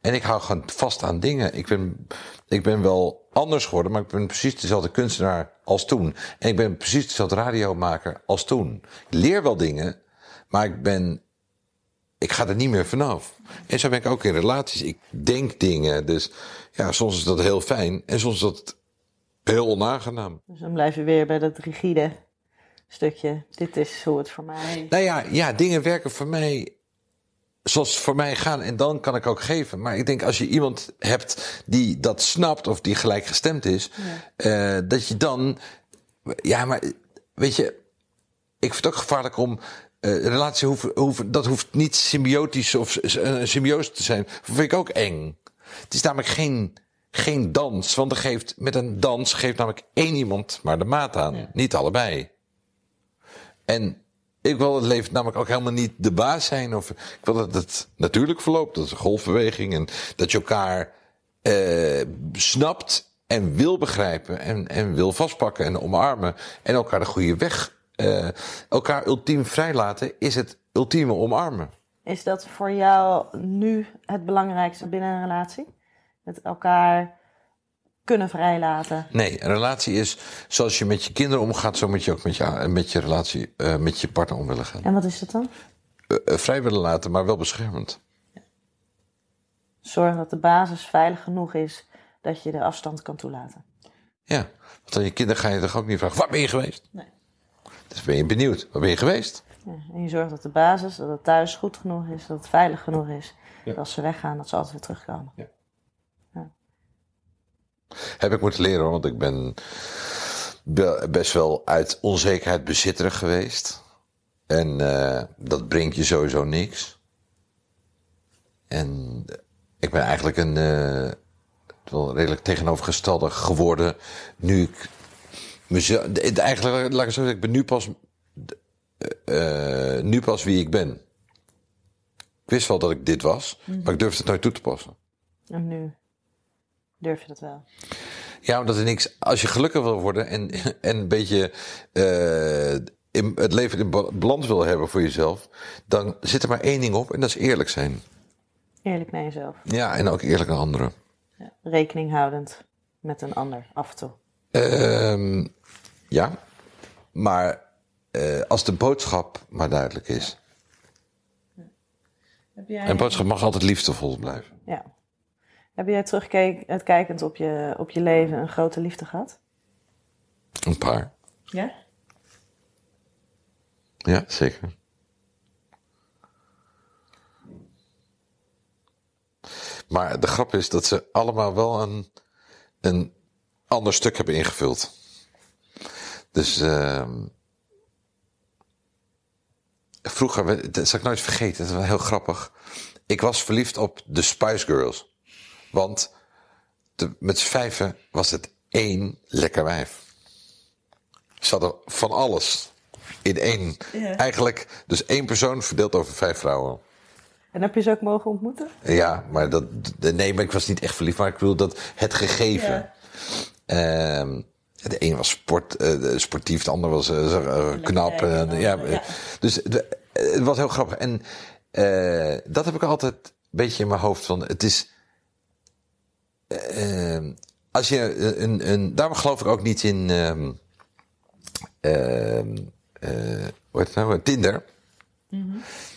En ik hou gewoon vast aan dingen. Ik ben, ik ben wel anders geworden, maar ik ben precies dezelfde kunstenaar als toen. En ik ben precies dezelfde radiomaker als toen. Ik leer wel dingen, maar ik ben ik ga er niet meer vanaf. En zo ben ik ook in relaties. Ik denk dingen. Dus ja, soms is dat heel fijn. En soms is dat heel onaangenaam. Dus dan blijf je weer bij dat rigide stukje. Dit is hoe het voor mij... Nou ja, ja, dingen werken voor mij zoals voor mij gaan. En dan kan ik ook geven. Maar ik denk als je iemand hebt die dat snapt of die gelijkgestemd is. eh, dat je dan... Ja, maar weet je... Ik vind het ook gevaarlijk om... eh relatie hoeven, hoeven, dat hoeft niet symbiotisch of een symbiose te zijn. Dat vind ik ook eng. Het is namelijk geen, geen dans. Want er geeft, met een dans geeft namelijk één iemand maar de maat aan. Niet allebei. En ik wil het leven namelijk ook helemaal niet de baas zijn. Of ik wil dat het natuurlijk verloopt. Dat is een golfbeweging. En dat je elkaar eh, snapt en wil begrijpen. En, en wil vastpakken en omarmen. En elkaar de goede weg. eh, elkaar ultiem vrijlaten is het ultieme omarmen. Is dat voor jou nu het belangrijkste binnen een relatie? Met elkaar kunnen vrijlaten. Nee, een relatie is zoals je met je kinderen omgaat, zo moet je ook met je, met je relatie, eh, met je partner om willen gaan. En wat is dat dan? Eh, eh, vrij willen laten, maar wel beschermend. Zorgen dat de basis veilig genoeg is dat je de afstand kan toelaten. Ja, want aan je kinderen ga je toch ook niet vragen, waar ben je geweest? Nee. Dus ben je benieuwd, waar ben je geweest? Ja, en je zorgt dat de basis, dat het thuis goed genoeg is, dat het veilig genoeg is. Dat als ze weggaan, dat ze altijd weer terugkomen. Heb ik moeten leren want ik ben be- best wel uit onzekerheid bezitterig geweest. En eh, dat brengt je sowieso niks. En ik ben eigenlijk een eh, wel redelijk tegenovergestelde geworden nu ik mezelf. Eigenlijk, laat ik zo zeggen, ik ben nu pas, eh, nu pas wie ik ben. Ik wist wel dat ik dit was, maar ik durfde het nooit toe te passen. En nu durf je dat wel. Ja, omdat er niks. Als je gelukkig wil worden en, <laughs> en een beetje eh, in, het leven in ba- balans wil hebben voor jezelf, dan zit er maar één ding op en dat is eerlijk zijn. Eerlijk naar jezelf. Ja, en ook eerlijk naar anderen. Ja. Rekening houdend met een ander af en toe. Ehm, ja, maar eh, als de boodschap maar duidelijk is. Heb jij, En boodschap mag altijd liefdevol blijven. ja. Heb jij terugkijkend op je, op je leven een grote liefde gehad? Een paar. Ja. Ja, zeker. Maar de grap is dat ze allemaal wel een, een ander stuk hebben ingevuld. Dus ehm vroeger, dat zal ik nooit vergeten, dat is wel heel grappig. Ik was verliefd op de Spice Girls. Want de, met z'n vijven was het één lekker wijf. Ze hadden van alles in één. Ja. Eigenlijk, dus één persoon verdeeld over vijf vrouwen. En heb je ze ook mogen ontmoeten? Ja, maar dat, nee, maar ik was niet echt verliefd, maar ik bedoel dat het gegeven. Ehm, de een was sport, eh, sportief, de ander was eh, eh, knap. ja, ja. Dus het, was heel grappig. En dat heb ik altijd een beetje in mijn hoofd van. Het is. Eh, als je een, een. Daarom geloof ik ook niet in. ehm, ehm, eh, hoe heet het nou? Tinder.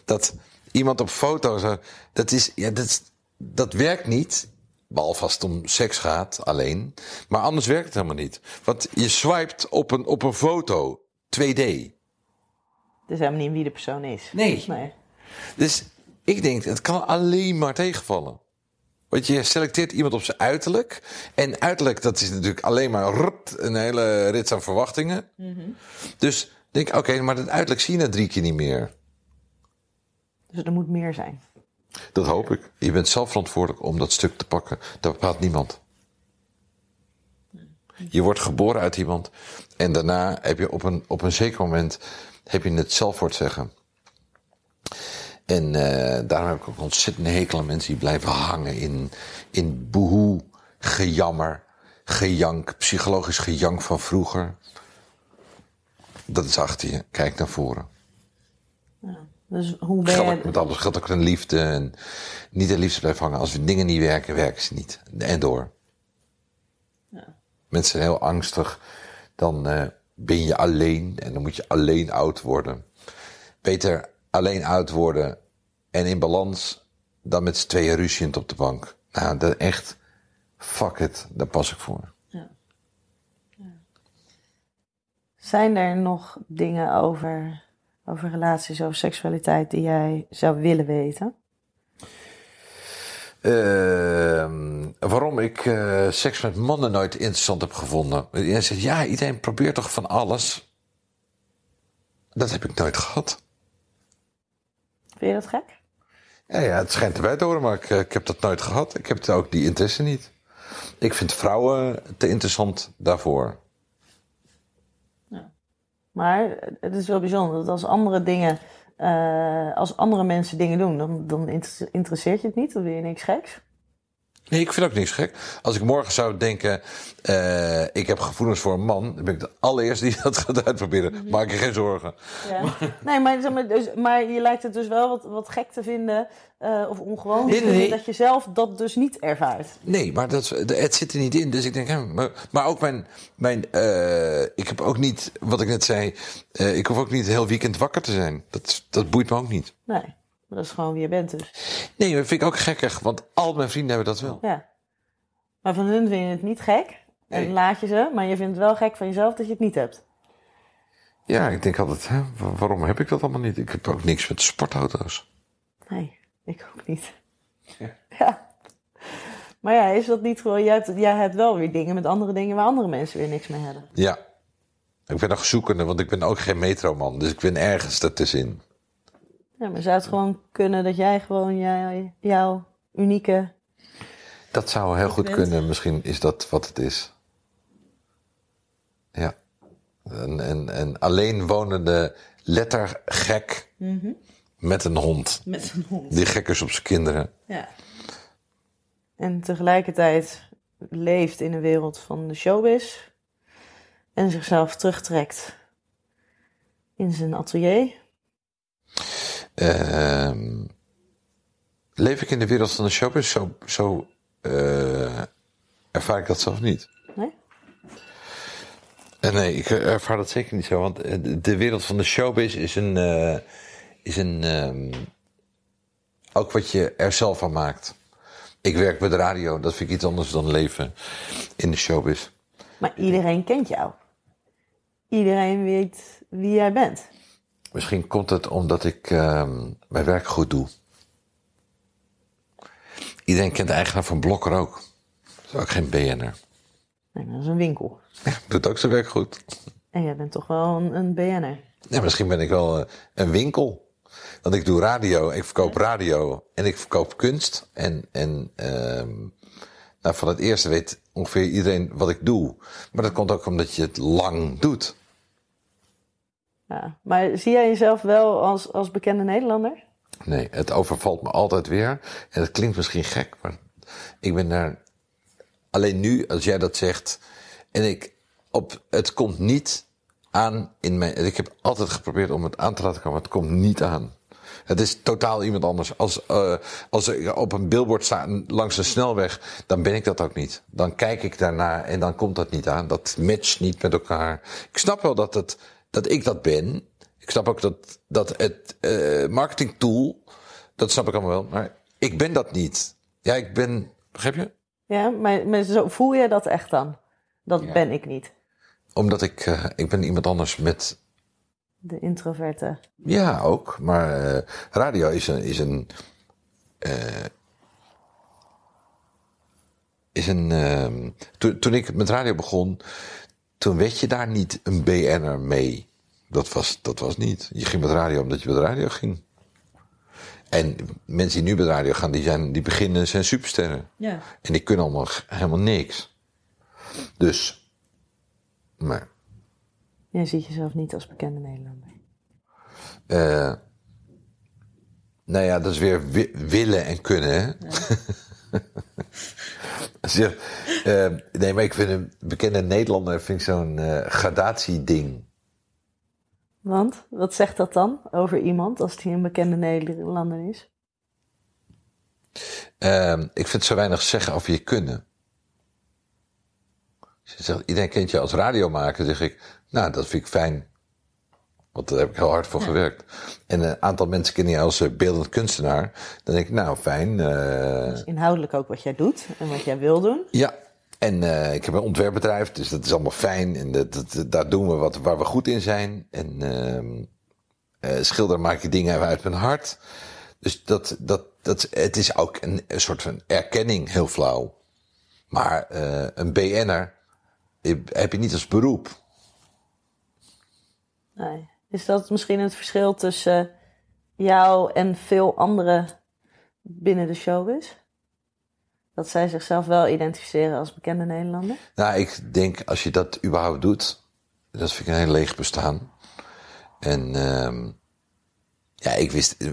Dat iemand op foto zo. Dat is. Ja, dat, dat werkt niet. Behalve als het om seks gaat, alleen. Maar anders werkt het helemaal niet. Want je swipet op een, op een foto. 2D. Het is helemaal niet wie de persoon is. Nee. Nee. Dus ik denk, het kan alleen maar tegenvallen. Want je selecteert iemand op zijn uiterlijk. En uiterlijk, dat is natuurlijk alleen maar een hele rits aan verwachtingen. Dus denk oké, maar dat uiterlijk zie je na drie keer niet meer. Dus er moet meer zijn. Dat hoop ik. Je bent zelf verantwoordelijk om dat stuk te pakken. Dat bepaalt niemand. Je wordt geboren uit iemand. En daarna heb je op een, op een zeker moment heb je het zelf voor het zeggen. En eh, daarom heb ik ook ontzettend hekel aan mensen die blijven hangen in, in boehoe, gejammer, gejank, psychologisch gejank van vroeger. Dat is achter je. Kijk naar voren. Dus hoe ben je... met alles geldt ook een liefde. En niet de liefde blijven hangen. Als dingen niet werken, werken ze niet. En door. Mensen zijn heel angstig. Dan eh, ben je alleen. En dan moet je alleen oud worden. Beter alleen oud worden. En in balans. Dan met z'n tweeën ruziend op de bank. Nou, dat echt. Fuck it. Daar pas ik voor. Zijn er nog dingen over, over relaties, over seksualiteit die jij zou willen weten? Ehm, waarom ik eh, seks met mannen nooit interessant heb gevonden. Jij zegt, ja, iedereen probeert toch van alles. Dat heb ik nooit gehad. Vind je dat gek? Ja, ja het schijnt erbij te horen, maar ik, eh, ik heb dat nooit gehad. Ik heb ook die interesse niet. Ik vind vrouwen te interessant daarvoor. Maar het is wel bijzonder dat als andere dingen, eh, als andere mensen dingen doen, dan, dan inter- interesseert je het niet, dan wil je niks geks. Nee, ik vind ook niks gek. Als ik morgen zou denken, eh, ik heb gevoelens voor een man, dan ben ik de allereerste die <laughs> dat gaat uitproberen. Maak je geen zorgen. Ja. Nee, maar, zeg maar, dus, maar je lijkt het dus wel wat, wat gek te vinden, eh, of ongewoon Nee, nee, vinden, nee. dat je zelf dat dus niet ervaart. Nee, maar dat, het zit er niet in. Dus ik denk, hè, maar, maar ook mijn. mijn eh, ik heb ook niet, wat ik net zei. ik hoef ook niet het heel weekend wakker te zijn. Dat, dat boeit me ook niet. Nee, dat is gewoon wie je bent dus. Nee, dat vind ik ook gekkig, want al mijn vrienden hebben dat wel. Ja. Maar van hun vind je het niet gek. En Nee. laat je ze, maar je vindt het wel gek van jezelf dat je het niet hebt. Ja, ik denk altijd, hè, waarom heb ik dat allemaal niet? Ik heb ook niks met sportauto's. Nee, ik ook niet. <laughs> Ja. Maar ja, is dat niet gewoon, jij hebt, jij hebt wel weer dingen met andere dingen waar andere mensen weer niks mee hebben. Ja. Ik ben nog zoekende, want ik ben ook geen metroman. Dus ik ben ergens ertussenin. Ja, maar zou het gewoon kunnen dat jij gewoon jij, jouw unieke... Dat zou heel goed bent- kunnen. Misschien is dat wat het is. Ja. Een, een, een alleen wonende lettergek Met een hond. Met een hond. Die gek is op zijn kinderen. Ja. En tegelijkertijd leeft in een wereld van de showbiz. En zichzelf terugtrekt in zijn atelier. Ehm, leef ik in de wereld van de showbiz? Zo, zo eh, ervaar ik dat zelf niet. Nee? Eh, nee, ik ervaar dat zeker niet zo. Want eh, de- wereld van de showbiz is een. is een ehm, ook wat je er zelf van maakt. Ik werk bij de radio, dat vind ik iets anders dan leven in de showbiz. Maar iedereen kent jou. Iedereen weet wie jij bent. Misschien komt het omdat ik ehm, mijn werk goed doe. Iedereen kent de eigenaar van Blokker ook. Dat is ook geen BN'er. Nee, dat is een winkel. Doet ook zijn werk goed. En jij bent toch wel een, een BN'er. Ja, misschien ben ik wel eh, een winkel. Want ik doe radio, ik verkoop radio en ik verkoop kunst. En, en ehm, nou, van het eerste weet ongeveer iedereen wat ik doe. Maar dat komt ook omdat je het lang doet. Maar zie jij jezelf wel als, als bekende Nederlander? Nee, het overvalt me altijd weer. En dat klinkt misschien gek, maar ik ben daar. Alleen nu, als jij dat zegt. En ik. Op, het komt niet aan in mijn. Ik heb altijd geprobeerd om het aan te laten komen, maar het komt niet aan. Het is totaal iemand anders. Als, eh, als ik op een billboard sta langs een snelweg, dan ben ik dat ook niet. Dan kijk ik daarna en dan komt dat niet aan. Dat matcht niet met elkaar. Ik snap wel dat, het, dat ik dat ben. Ik snap ook dat, dat het eh marketing tool, dat snap ik allemaal wel. Maar ik ben dat niet. Ja, ik ben, begrijp je? Ja, maar, maar zo voel je dat echt dan? Dat ben ik niet. Omdat ik, eh, ik ben iemand anders met De introverte. Ja, ook. Maar eh, radio is een. Is een, is een ehm, toen, toen ik met radio begon, toen werd je daar niet een BN'er mee. Dat was, dat was niet. Je ging met radio omdat je met radio ging. En mensen die nu met radio gaan, die, zijn, die beginnen, zijn supersterren. Ja. En die kunnen allemaal helemaal niks. Dus, maar Jij ziet jezelf niet als bekende Nederlander. Eh, nou ja, dat is weer wi- willen en kunnen. Hè? <laughs> <laughs> zeg, eh, nee, maar ik vind een bekende Nederlander vind ik zo'n eh gradatieding. Want, wat zegt dat dan over iemand als hij een bekende Nederlander is? Eh, ik vind zo weinig zeggen over je kunnen. Als je zegt, iedereen kent je als radiomaker, zeg ik, nou, dat vind ik fijn. Want daar heb ik heel hard voor gewerkt. En een aantal mensen kennen je als eh, beeldend kunstenaar. Dan denk ik, nou, fijn. eh, Dus inhoudelijk ook wat jij doet en wat jij wil doen. Ja, en eh, ik heb een ontwerpbedrijf, dus dat is allemaal fijn. En dat, dat- daar doen we wat waar we goed in zijn. En ehm eh, schilderen maak ik dingen uit mijn hart. Dus dat, dat, dat, het is ook een, een soort van erkenning, heel flauw. Maar een BN'er heb je niet als beroep. Nee. Is dat misschien het verschil tussen jou en veel anderen binnen de showbiz? Dat zij zichzelf wel identificeren als bekende Nederlander? Nou, ik denk als je dat überhaupt doet, dat vind ik een heel leeg bestaan. En ehm ja, ik wist, eh,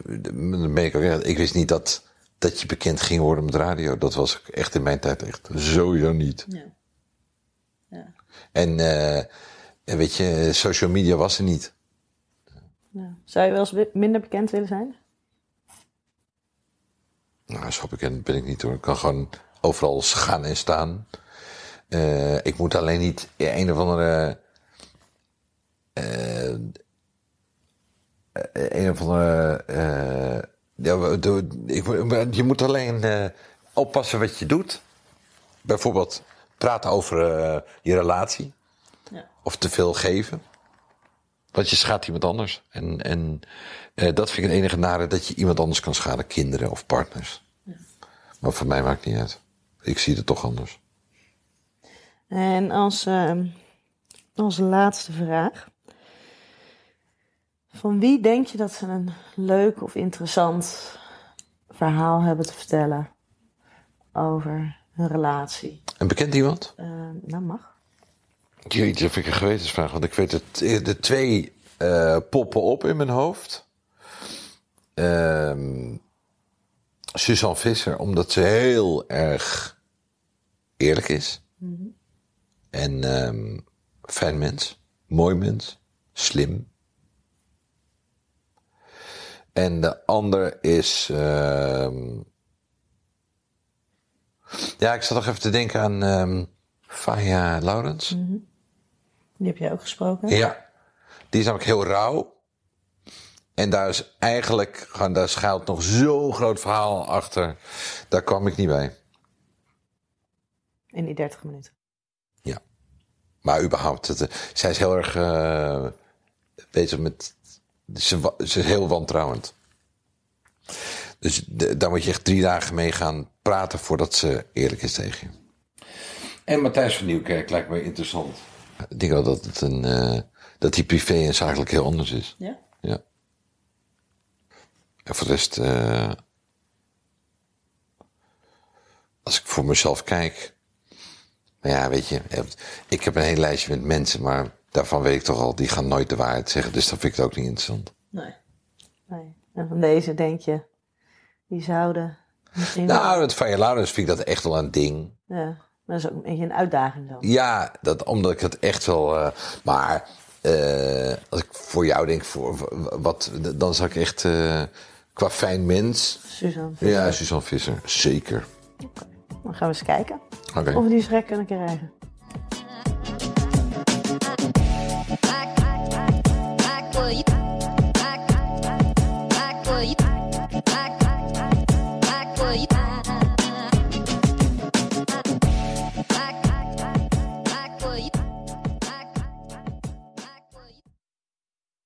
ben ik ook echt, ik wist niet dat, dat je bekend ging worden met radio. Dat was ik echt in mijn tijd echt sowieso niet. Ja. ja. En eh, en weet je, social media was er niet. Ja. Zou je wel eens minder bekend willen zijn? Nou, zo bekend ben ik niet hoor. Ik kan gewoon overal gaan en staan. Eh, ik moet alleen niet een of andere. eh, eh, een of andere. ja, ik, je moet alleen oppassen wat je doet. Bijvoorbeeld praten over je relatie. Ja. Of te veel geven. Want je schaadt iemand anders. En, en eh, dat vind ik het enige nare dat je iemand anders kan schaden. Kinderen of partners. Maar voor mij maakt het niet uit. Ik zie het toch anders. En als, ehm, als laatste vraag. Van wie denk je dat ze een leuk of interessant verhaal hebben te vertellen over hun relatie? En bekend iemand? Eh, nou, mag. Jeetje, vind ik een gewetensvraag. Want ik weet het, de twee eh, poppen op in mijn hoofd. ehm Suzanne Visser, omdat ze heel erg eerlijk is. En ehm fijn mens, mooi mens, slim. En de ander is. ehm ja, ik zat nog even te denken aan Faya Laurens. Die heb jij ook gesproken? Ja, die is namelijk heel rauw. En daar is eigenlijk, daar schuilt nog zo'n groot verhaal achter. Daar kwam ik niet bij. In die 30 minuten. Ja. Maar überhaupt, het, eh, zij is heel erg eh, bezig met. Ze, is heel wantrouwend. Dus de- daar moet je echt drie dagen mee gaan praten voordat ze eerlijk is tegen je. En Matthijs van Nieuwkerk lijkt me interessant. Ik denk wel dat, het een, eh, dat die privé en zakelijk heel anders is. Ja? Ja. En voor de rest, eh, als ik voor mezelf kijk. Maar ja, weet je, ik heb een hele lijstje met mensen, maar daarvan weet ik toch al, die gaan nooit de waarheid zeggen. Dus dat vind ik het ook niet interessant. Nee. nee. En van deze denk je, die zouden misschien... Nou, het je Laurens vind ik dat echt wel een ding. Ja, maar dat is ook een beetje een uitdaging dan. Ja, dat, omdat ik het echt wel. eh, maar eh, als ik voor jou denk, voor, wat, dan zou ik echt. eh, qua fijn mens. Suzanne, Ja, Suzanne Visser, zeker. dan gaan we eens kijken of we die schrek kunnen krijgen.